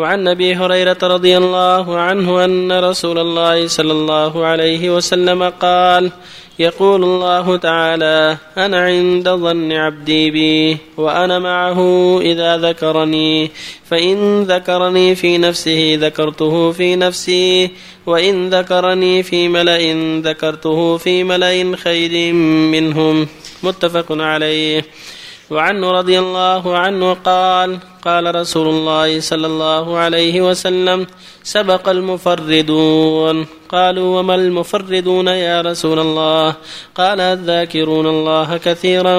وعن أبي هريرة رضي الله عنه أن رسول الله صلى الله عليه وسلم قال يقول الله تعالى أنا عند ظن عبدي بي وأنا معه إذا ذكرني فإن ذكرني في نفسه ذكرته في نفسي وإن ذكرني في ملأ ذكرته في ملأ خير منهم. متفق عليه. وعنه رضي الله عنه قال قال رسول الله صلى الله عليه وسلم سبق المفردون. قالوا وما المفردون يا رسول الله؟ قال الذاكرون الله كثيرا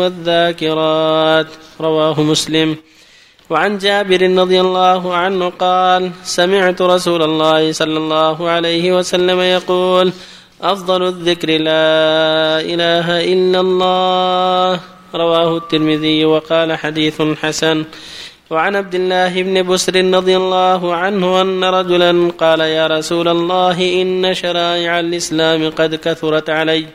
والذاكرات. رواه مسلم. وعن جابر رضي الله عنه قال سمعت رسول الله صلى الله عليه وسلم يقول أفضل الذكر لا إله إلا الله. رواه الترمذي وقال حديث حسن. وعن عبد الله بن بسر رضي الله عنه أن رجلا قال يا رسول الله إن شرائع الإسلام قد كثرت علي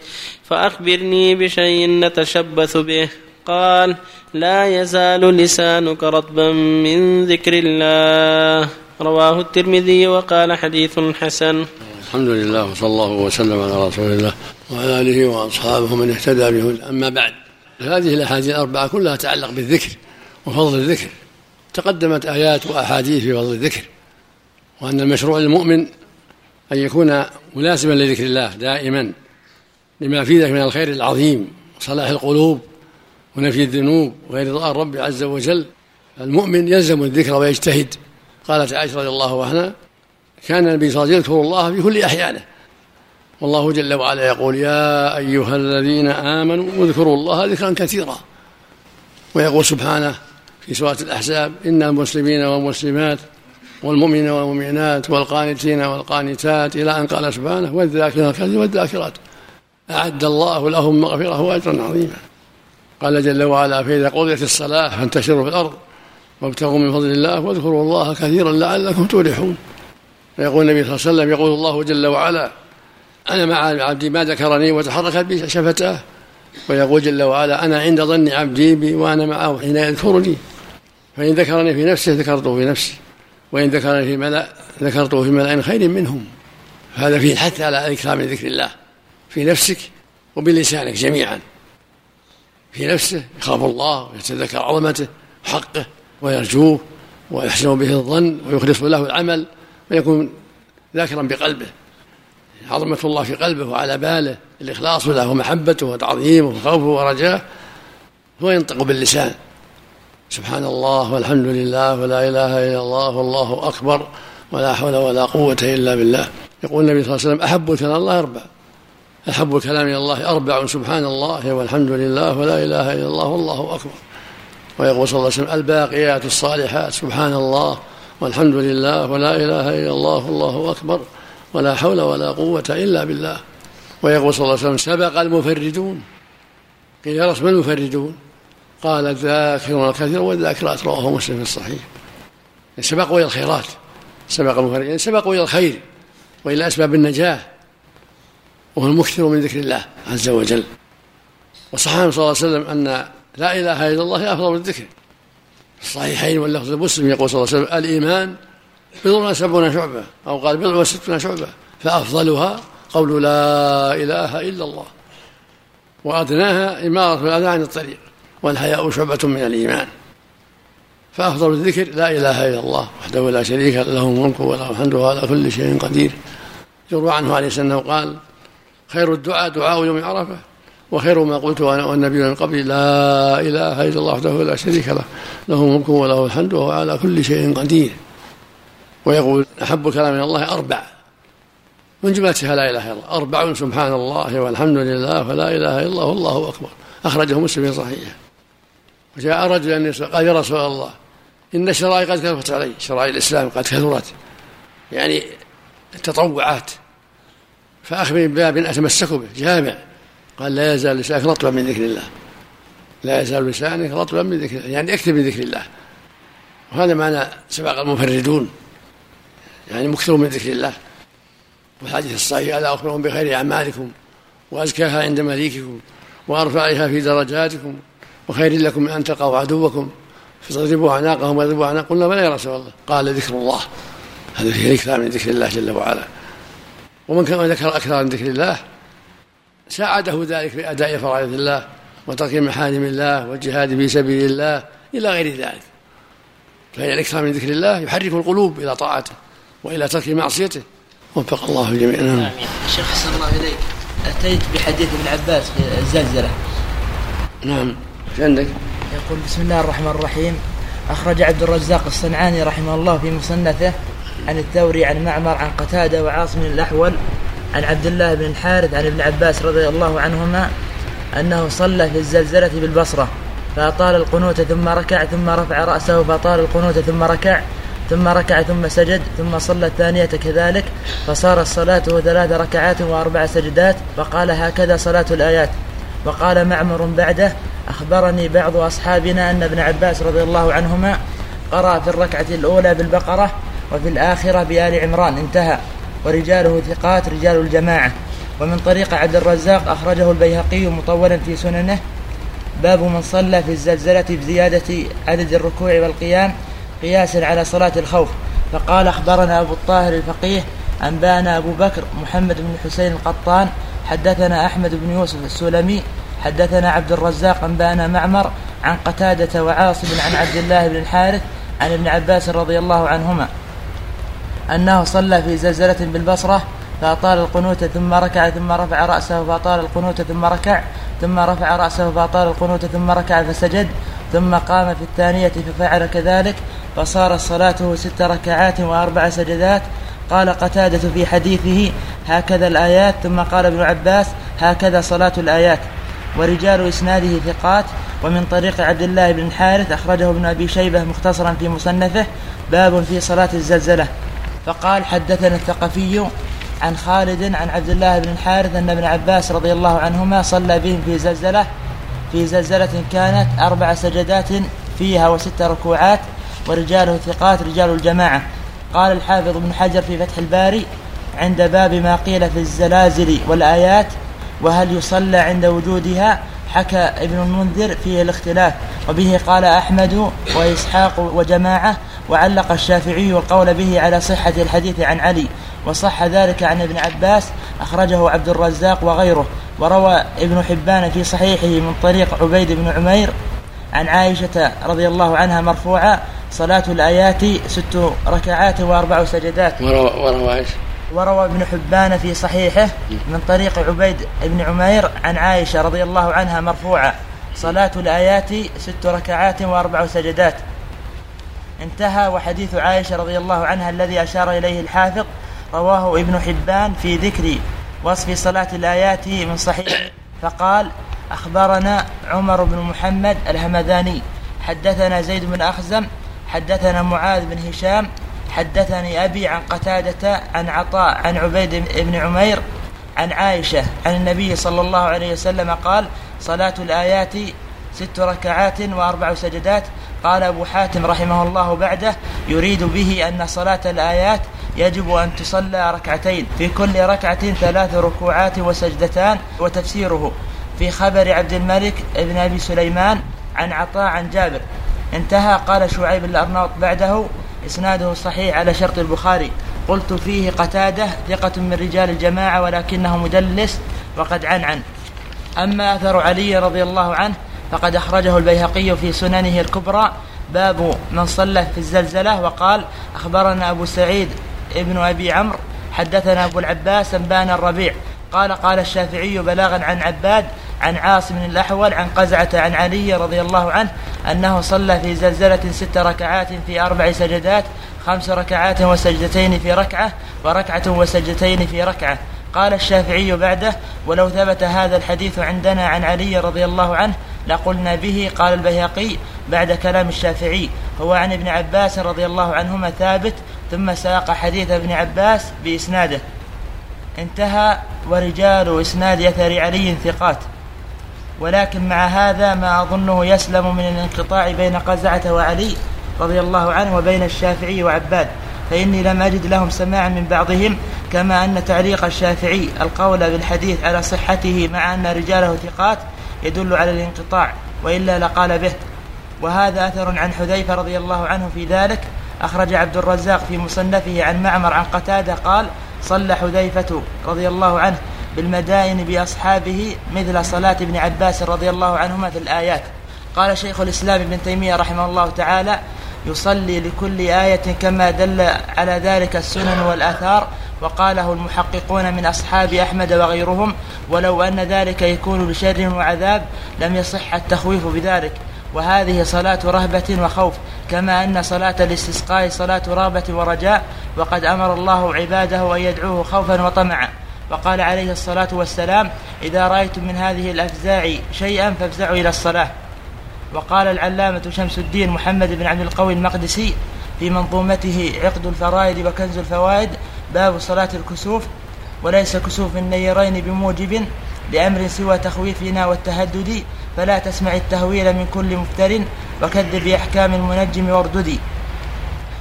فأخبرني بشيء نتشبث به. قال لا يزال لسانك رطبا من ذكر الله. رواه الترمذي وقال حديث حسن. الحمد لله وصلى الله وسلم على رسول الله وعلى آله وأصحابه من اهتدى به أما بعد هذه الأحاديث الأربعة كلها تتعلق بالذكر وفضل الذكر تقدمت آيات وأحاديث في فضل الذكر وأن المشروع للمؤمن أن يكون ملازما لذكر الله دائما لما في ذلك من الخير العظيم وصلاح القلوب ونفي الذنوب وإرضاء الرب عز وجل. المؤمن يلزم الذكر ويجتهد. قالت عائشة رضي الله عنها كان النبي صلى الله عليه وسلم يذكر الله في كل أحيانه. والله جل وعلا يقول يا أيها الذين آمنوا اذكروا الله ذكرا كثيرا. ويقول سبحانه في سورة الأحزاب إن المسلمين والمسلمات والمؤمنين والمؤمنات والقانتين والقانتات إلى أن قال سبحانه والذاكرين الكثير والذاكرات. أعد الله لهم مغفرة وأجرا عظيما. قال جل وعلا فإذا قضيت الصلاة فانتشروا في الأرض وابتغوا من فضل الله واذكروا الله كثيرا لعلكم تفلحون. ويقول النبي صلى الله عليه وسلم يقول الله جل وعلا أنا مع عبدي ما ذكرني وتحركت بي شفتاه ويقول جل وعلا أنا عند ظن عبدي بي وأنا معه حين يذكرني فإن ذكرني في نفسه ذكرته في نفسي وإن ذكرني في ملأ ذكرته في ملأ خير منهم. هذا فيه الحث على الإكرام من ذكر الله في نفسك وبلسانك جميعا. في نفسه يخاف الله ويتذكر عظمته وحقه ويرجوه ويحسن به الظن ويخلص له العمل ويكون ذاكرا بقلبه. عظمة الله في قلبه وعلى باله الإخلاص له ومحبته وتعظيمه وخوفه ورجاه هو ينطق باللسان. سبحان الله والحمد لله ولا إله إلا الله والله أكبر ولا حول ولا قوة إلا بالله. يقول النبي صلى الله عليه وسلم أحب كلام الله أربع. أحب الكلام إلى الله أربع سبحان الله والحمد لله ولا إله إلا الله والله أكبر. ويقول صلى الله عليه وسلم الباقيات الصالحات سبحان الله والحمد لله ولا إله إلا الله والله أكبر. ولا حول ولا قوة إلا بالله. ويقول صلى الله عليه وسلم سبق المفردون. قيل يا رسول المفردون؟ قال الذاكرون الكثير والذاكرات رواه مسلم في الصحيح. سبقوا إلى الخيرات. سبق المفردين سبقوا إلى الخير وإلى أسباب النجاة. وهو المكثر من ذكر الله عز وجل. وصح صلى الله عليه وسلم أن لا إله إلا الله أفضل الذكر. الصحيحين واللفظ مسلم يقول صلى الله عليه وسلم الإيمان بضع وسبعون شعبة أو قال بضع وستون شعبة فأفضلها قول لا إله إلا الله. وأدناها إمارة الأذى عن الطريق والحياء شعبة من الإيمان. فأفضل الذكر لا إله إلا الله وحده لا شريك له الملك وله الحمد وهو على كل شيء قدير. يروى عنه عليه السلام قال خير الدعاء دعاء يوم عرفة وخير ما قلت أنا والنبي من قبلي لا إله إلا الله وحده لا شريك له له الملك وله الحمد وهو على كل شيء قدير. ويقول أحب إلى الله أربع. من جملتها لا إله إلا الله. أربع سبحان الله والحمد لله ولا إله إلا الله والله أكبر. أخرجه مسلم في صحيحه. وجاء رجل قال يا رسول الله إن الشرائع قد كثرت علي. شرائع الإسلام قد كثرت. يعني التطوعات فأخبرني بباب أتمسك به. جامع. قال لا يزال لسانك رطبا من ذكر الله. لا يزال لسانك رطبا من ذكر الله. يعني اكتب من ذكر الله. وهذا معنى سبق المفردون. يعني مكثر من ذكر الله. والحديث الصحيح ألا أخبرهم بخير أعمالكم وأزكاها عند مليككم وأرفعها في درجاتكم وخير لكم من أن تلقوا عدوكم فتضربوا أعناقهم ويضربوا اعناق قلنا بلى يا رسول الله. قال ذكر الله. هذا فيه الاكثار من ذكر الله جل وعلا. ومن كان ذكر أكثر من ذكر الله ساعده ذلك في أداء فرائض الله وترك محارم الله والجهاد في سبيل الله إلى غير ذلك. فإن الإكثار من ذكر الله يحرك القلوب إلى طاعته. وإلى ترك معصيته. وفق الله الجميع. نعم. آمين. شيخ حسن الله إليك. أتيت بحديث ابن عباس في الزلزلة. نعم. إيش عندك؟ يقول بسم الله الرحمن الرحيم. أخرج عبد الرزاق الصنعاني رحمه الله في مصنفه عن الثوري عن معمر عن قتادة وعاصم الأحول عن عبد الله بن الحارث عن ابن عباس رضي الله عنهما أنه صلى في الزلزلة بالبصرة فأطال القنوت ثم ركع ثم رفع رأسه فأطال القنوت ثم ركع. ثم ركع ثم سجد ثم صلى الثانية كذلك فصارت صلاته ثلاث ركعات وأربع سجدات فقال هكذا صلاة الآيات. وقال معمر بعده أخبرني بعض أصحابنا أن ابن عباس رضي الله عنهما قرأ في الركعة الأولى بالبقرة وفي الآخرة بآل عمران انتهى. ورجاله ثقات رجال الجماعة. ومن طريق عبد الرزاق أخرجه البيهقي مطولا في سننه. باب من صلى في الزلزلة بزيادة عدد الركوع والقيام. قياسا على صلاة الخوف. فقال أخبرنا أبو الطاهر الفقيه أنبأنا أبو بكر محمد بن حسين القطان حدثنا أحمد بن يوسف السلمي حدثنا عبد الرزاق أنبأنا معمر عن قتادة وعاصم عن عبد الله بن الحارث عن ابن عباس رضي الله عنهما أنه صلى في زلزلة بالبصرة فأطال القنوت ثم ركع ثم رفع رأسه فأطال القنوت ثم ركع ثم رفع رأسه فأطال القنوت ثم ركع فسجد. ثم قام في الثانية ففعل كذلك فصارت صلاته ست ركعات وأربع سجدات. قال قتادة في حديثه هكذا الآيات. ثم قال ابن عباس هكذا صلاة الآيات. ورجال إسناده ثقات. ومن طريق عبد الله بن الحارث أخرجه ابن أبي شيبة مختصرا في مصنفه باب في صلاة الزلزلة. فقال حدثنا الثقفي عن خالد عن عبد الله بن الحارث أن ابن عباس رضي الله عنهما صلى بهم في زلزلة في زلزلة كانت أربع سجدات فيها وست ركوعات ورجاله ثقات رجال الجماعة. قال الحافظ ابن حجر في فتح الباري عند باب ما قيل في الزلازل والآيات وهل يصلى عند وجودها؟ حكى ابن المنذر فيه الاختلاف. وبه قال أحمد وإسحاق وجماعة وعلق الشافعي القول به على صحة الحديث عن علي وصح ذلك عن ابن عباس أخرجه عبد الرزاق وغيره. وروى ابن حبان في صحيحه من طريق عبيد بن عمير عن عائشة رضي الله عنها مرفوعة صلاة الآيات ست ركعات وأربع سجدات. وروى وروى إيش؟ وروى ابن حبان في صحيحه من طريق عبيد بن عمير عن عائشة رضي الله عنها مرفوعة صلاة الآيات ست ركعات وأربع سجدات. انتهى وحديث عائشة رضي الله عنها الذي أشار إليه الحافظ رواه ابن حبان في ذكر وصف صلاة الآيات من صحيح. فقال أخبرنا عمر بن محمد الهمذاني حدثنا زيد بن أخزم حدثنا معاذ بن هشام حدثني أبي عن قتادة عن عطاء عن عبيد بن عمير عن عائشة عن النبي صلى الله عليه وسلم قال صلاة الآيات ست ركعات وأربع سجدات. قال أبو حاتم رحمه الله بعده يريد به أن صلاة الآيات يجب أن تصلى ركعتين في كل ركعة ثلاث ركوعات وسجدتان وتفسيره في خبر عبد الملك بن أبي سليمان عن عطاء عن جابر. انتهى قال شعيب الأرناط بعده. إسناده صحيح على شرط البخاري. قلت فيه قتادة ثقة من رجال الجماعة ولكنه مدلس وقد عن عن أما أثر علي رضي الله عنه فقد أخرجه البيهقي في سننه الكبرى. باب من صلى في الزلزلة وقال أخبرنا أبو سعيد ابن أبي عمرو حدثنا أبو العباس أنبان الربيع قال قال الشافعي بلاغا عن عباد عن عاصم الأحول عن قزعة عن علي رضي الله عنه أنه صلى في زلزلة ست ركعات في أربع سجدات خمس ركعات وسجدتين في ركعة وركعة وسجدتين في ركعة. قال الشافعي بعده ولو ثبت هذا الحديث عندنا عن علي رضي الله عنه لقلنا به. قال البيهقي بعد كلام الشافعي. هو عن ابن عباس رضي الله عنهما ثابت ثم ساق حديث ابن عباس بإسناده. انتهى ورجال إسناد أثر علي ثقات. ولكن مع هذا ما أظنه يسلم من الانقطاع بين قزعة وعلي رضي الله عنه وبين الشافعي وعباد. فإني لم أجد لهم سماعا من بعضهم كما أن تعليق الشافعي القول بالحديث على صحته مع أن رجاله ثقات يدل على الانقطاع وإلا لقال به. وهذا أثر عن حذيفة رضي الله عنه في ذلك أخرج عبد الرزاق في مصنفه عن معمر عن قتادة قال صلى حذيفة رضي الله عنه بالمدائن بأصحابه مثل صلاة ابن عباس رضي الله عنهما في الآيات. قال شيخ الإسلام ابن تيمية رحمه الله تعالى يصلي لكل آية كما دل على ذلك السنن والآثار وقاله المحققون من أصحاب أحمد وغيرهم ولو أن ذلك يكون بشر وعذاب لم يصح التخويف بذلك. وهذه صلاة رهبة وخوف كما أن صلاة الاستسقاء صلاة رغبة ورجاء وقد أمر الله عباده أن يدعوه خوفا وطمعا. وقال عليه الصلاة والسلام إذا رأيتم من هذه الأفزاع شيئا فافزعوا إلى الصلاة. وقال العلامة شمس الدين محمد بن عبد القوي المقدسي في منظومته عقد الفرائد وكنز الفوائد باب صلاة الكسوف وليس كسوف النيرين بموجب لأمر سوى تخويفنا والتهدد فلا تسمع التهويل من كل مفتر وكذب بأحكام المنجم وارددي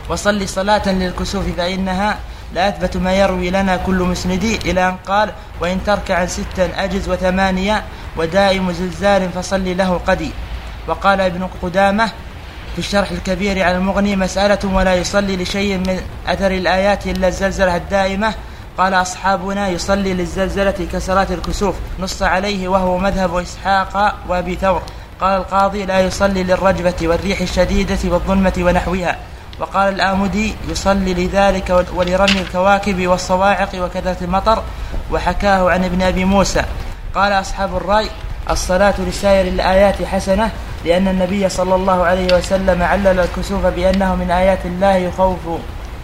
وصل صلاة للكسوف فإنها لأثبت ما يروي لنا كل مسند. إلى أن قال وإن ترك عن ستا أجز وثمانية ودائم زلزال فصل له قدي وقال ابن قدامة في الشرح الكبير على المغني مسألة ولا يصلي لشيء من أثر الآيات إلا الزلزلة الدائمة قال أصحابنا يصلي للزلزلة كسرات الكسوف نص عليه وهو مذهب إسحاق وأبي ثور. قال القاضي لا يصلي للرجبة والريح الشديدة والظلمة ونحوها. وقال الآمدي يصلي لذلك ولرمي الكواكب والصواعق وكثرة المطر. وحكاه عن ابن أبي موسى. قال أصحاب الرأي الصلاة لسائر الآيات حسنة لأن النبي صلى الله عليه وسلم علل الكسوف بأنه من آيات الله يخوف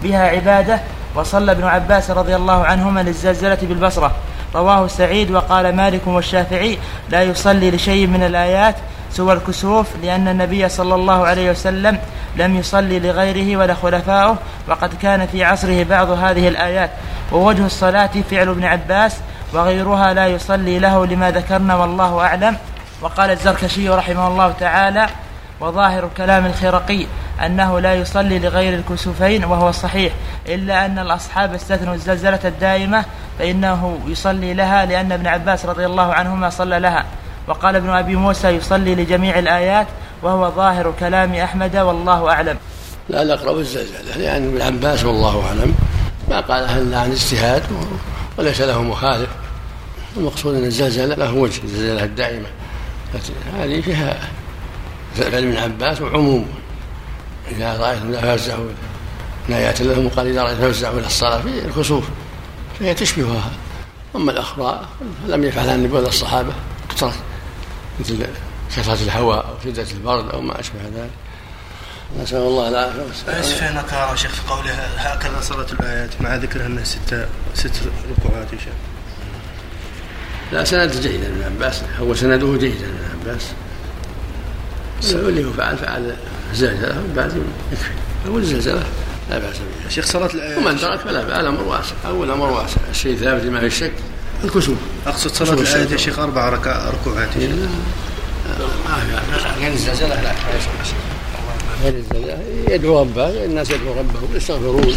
بها عباده. وصلى ابن عباس رضي الله عنهما للزلزلة بالبصرة. رواه سعيد وقال مالك والشافعي لا يصلي لشيء من الآيات سوى الكسوف لأن النبي صلى الله عليه وسلم لم يصلي لغيره ولا خلفائه وقد كان في عصره بعض هذه الآيات. ووجه الصلاة فعل ابن عباس وغيرها لا يصلي له لما ذكرنا والله أعلم. وقال الزركشي رحمه الله تعالى وظاهر كلام الخرقي أنه لا يصلي لغير الكسوفين وهو الصحيح إلا أن الأصحاب استثنوا الزلزلة الدائمة فإنه يصلي لها لأن ابن عباس رضي الله عنهما صلى لها. وقال ابن أبي موسى يصلي لجميع الآيات وهو ظاهر كلام أحمد والله أعلم. لا الأقرب الزلزلة لأن ابن عباس والله أعلم. ما قالها إلا عن اجتهاد وليس له مخالف. المقصود أن الزلزلة له وجه الزلزلة الدائمة. هذه فيها فعل ابن عباس وعموم إذا رأيتم لا فافزعوا من آيات الله وقال إذا رأيتم فافزعوا إلى الصلاة في الكسوف فهي تشبهها. أما الأخرى لم يفعلها النبي ولا الصحابة كثرة مثل كثرة الهواء أو شدة البرد أو ما أشبه ذلك. نسأل الله العافية أيش في نكارة شيخ في قولها هكذا صلاة الآيات مع ذكرها أنها ست ست ركوعات يا شيخ؟ لا سند جيد ابن عباس. هو سنده جيد ابن عباس. واللي هو فعل فعل الزلزلة بعد يكفي. أو الزلزلة لا بأس بها. شيخ الآيات ومن ترك فلا بأس الأمر واسع. أو الأمر واسع. الشيء ثابت ما في الشك الكسوف أقصد صلاة الآيات يا شيخ أربع ركع ركوعات يا شيخ. ما في غير الزلزلة لا. غير الزلزلة. يدعو ربه الناس يدعو ربهم يستغفرون.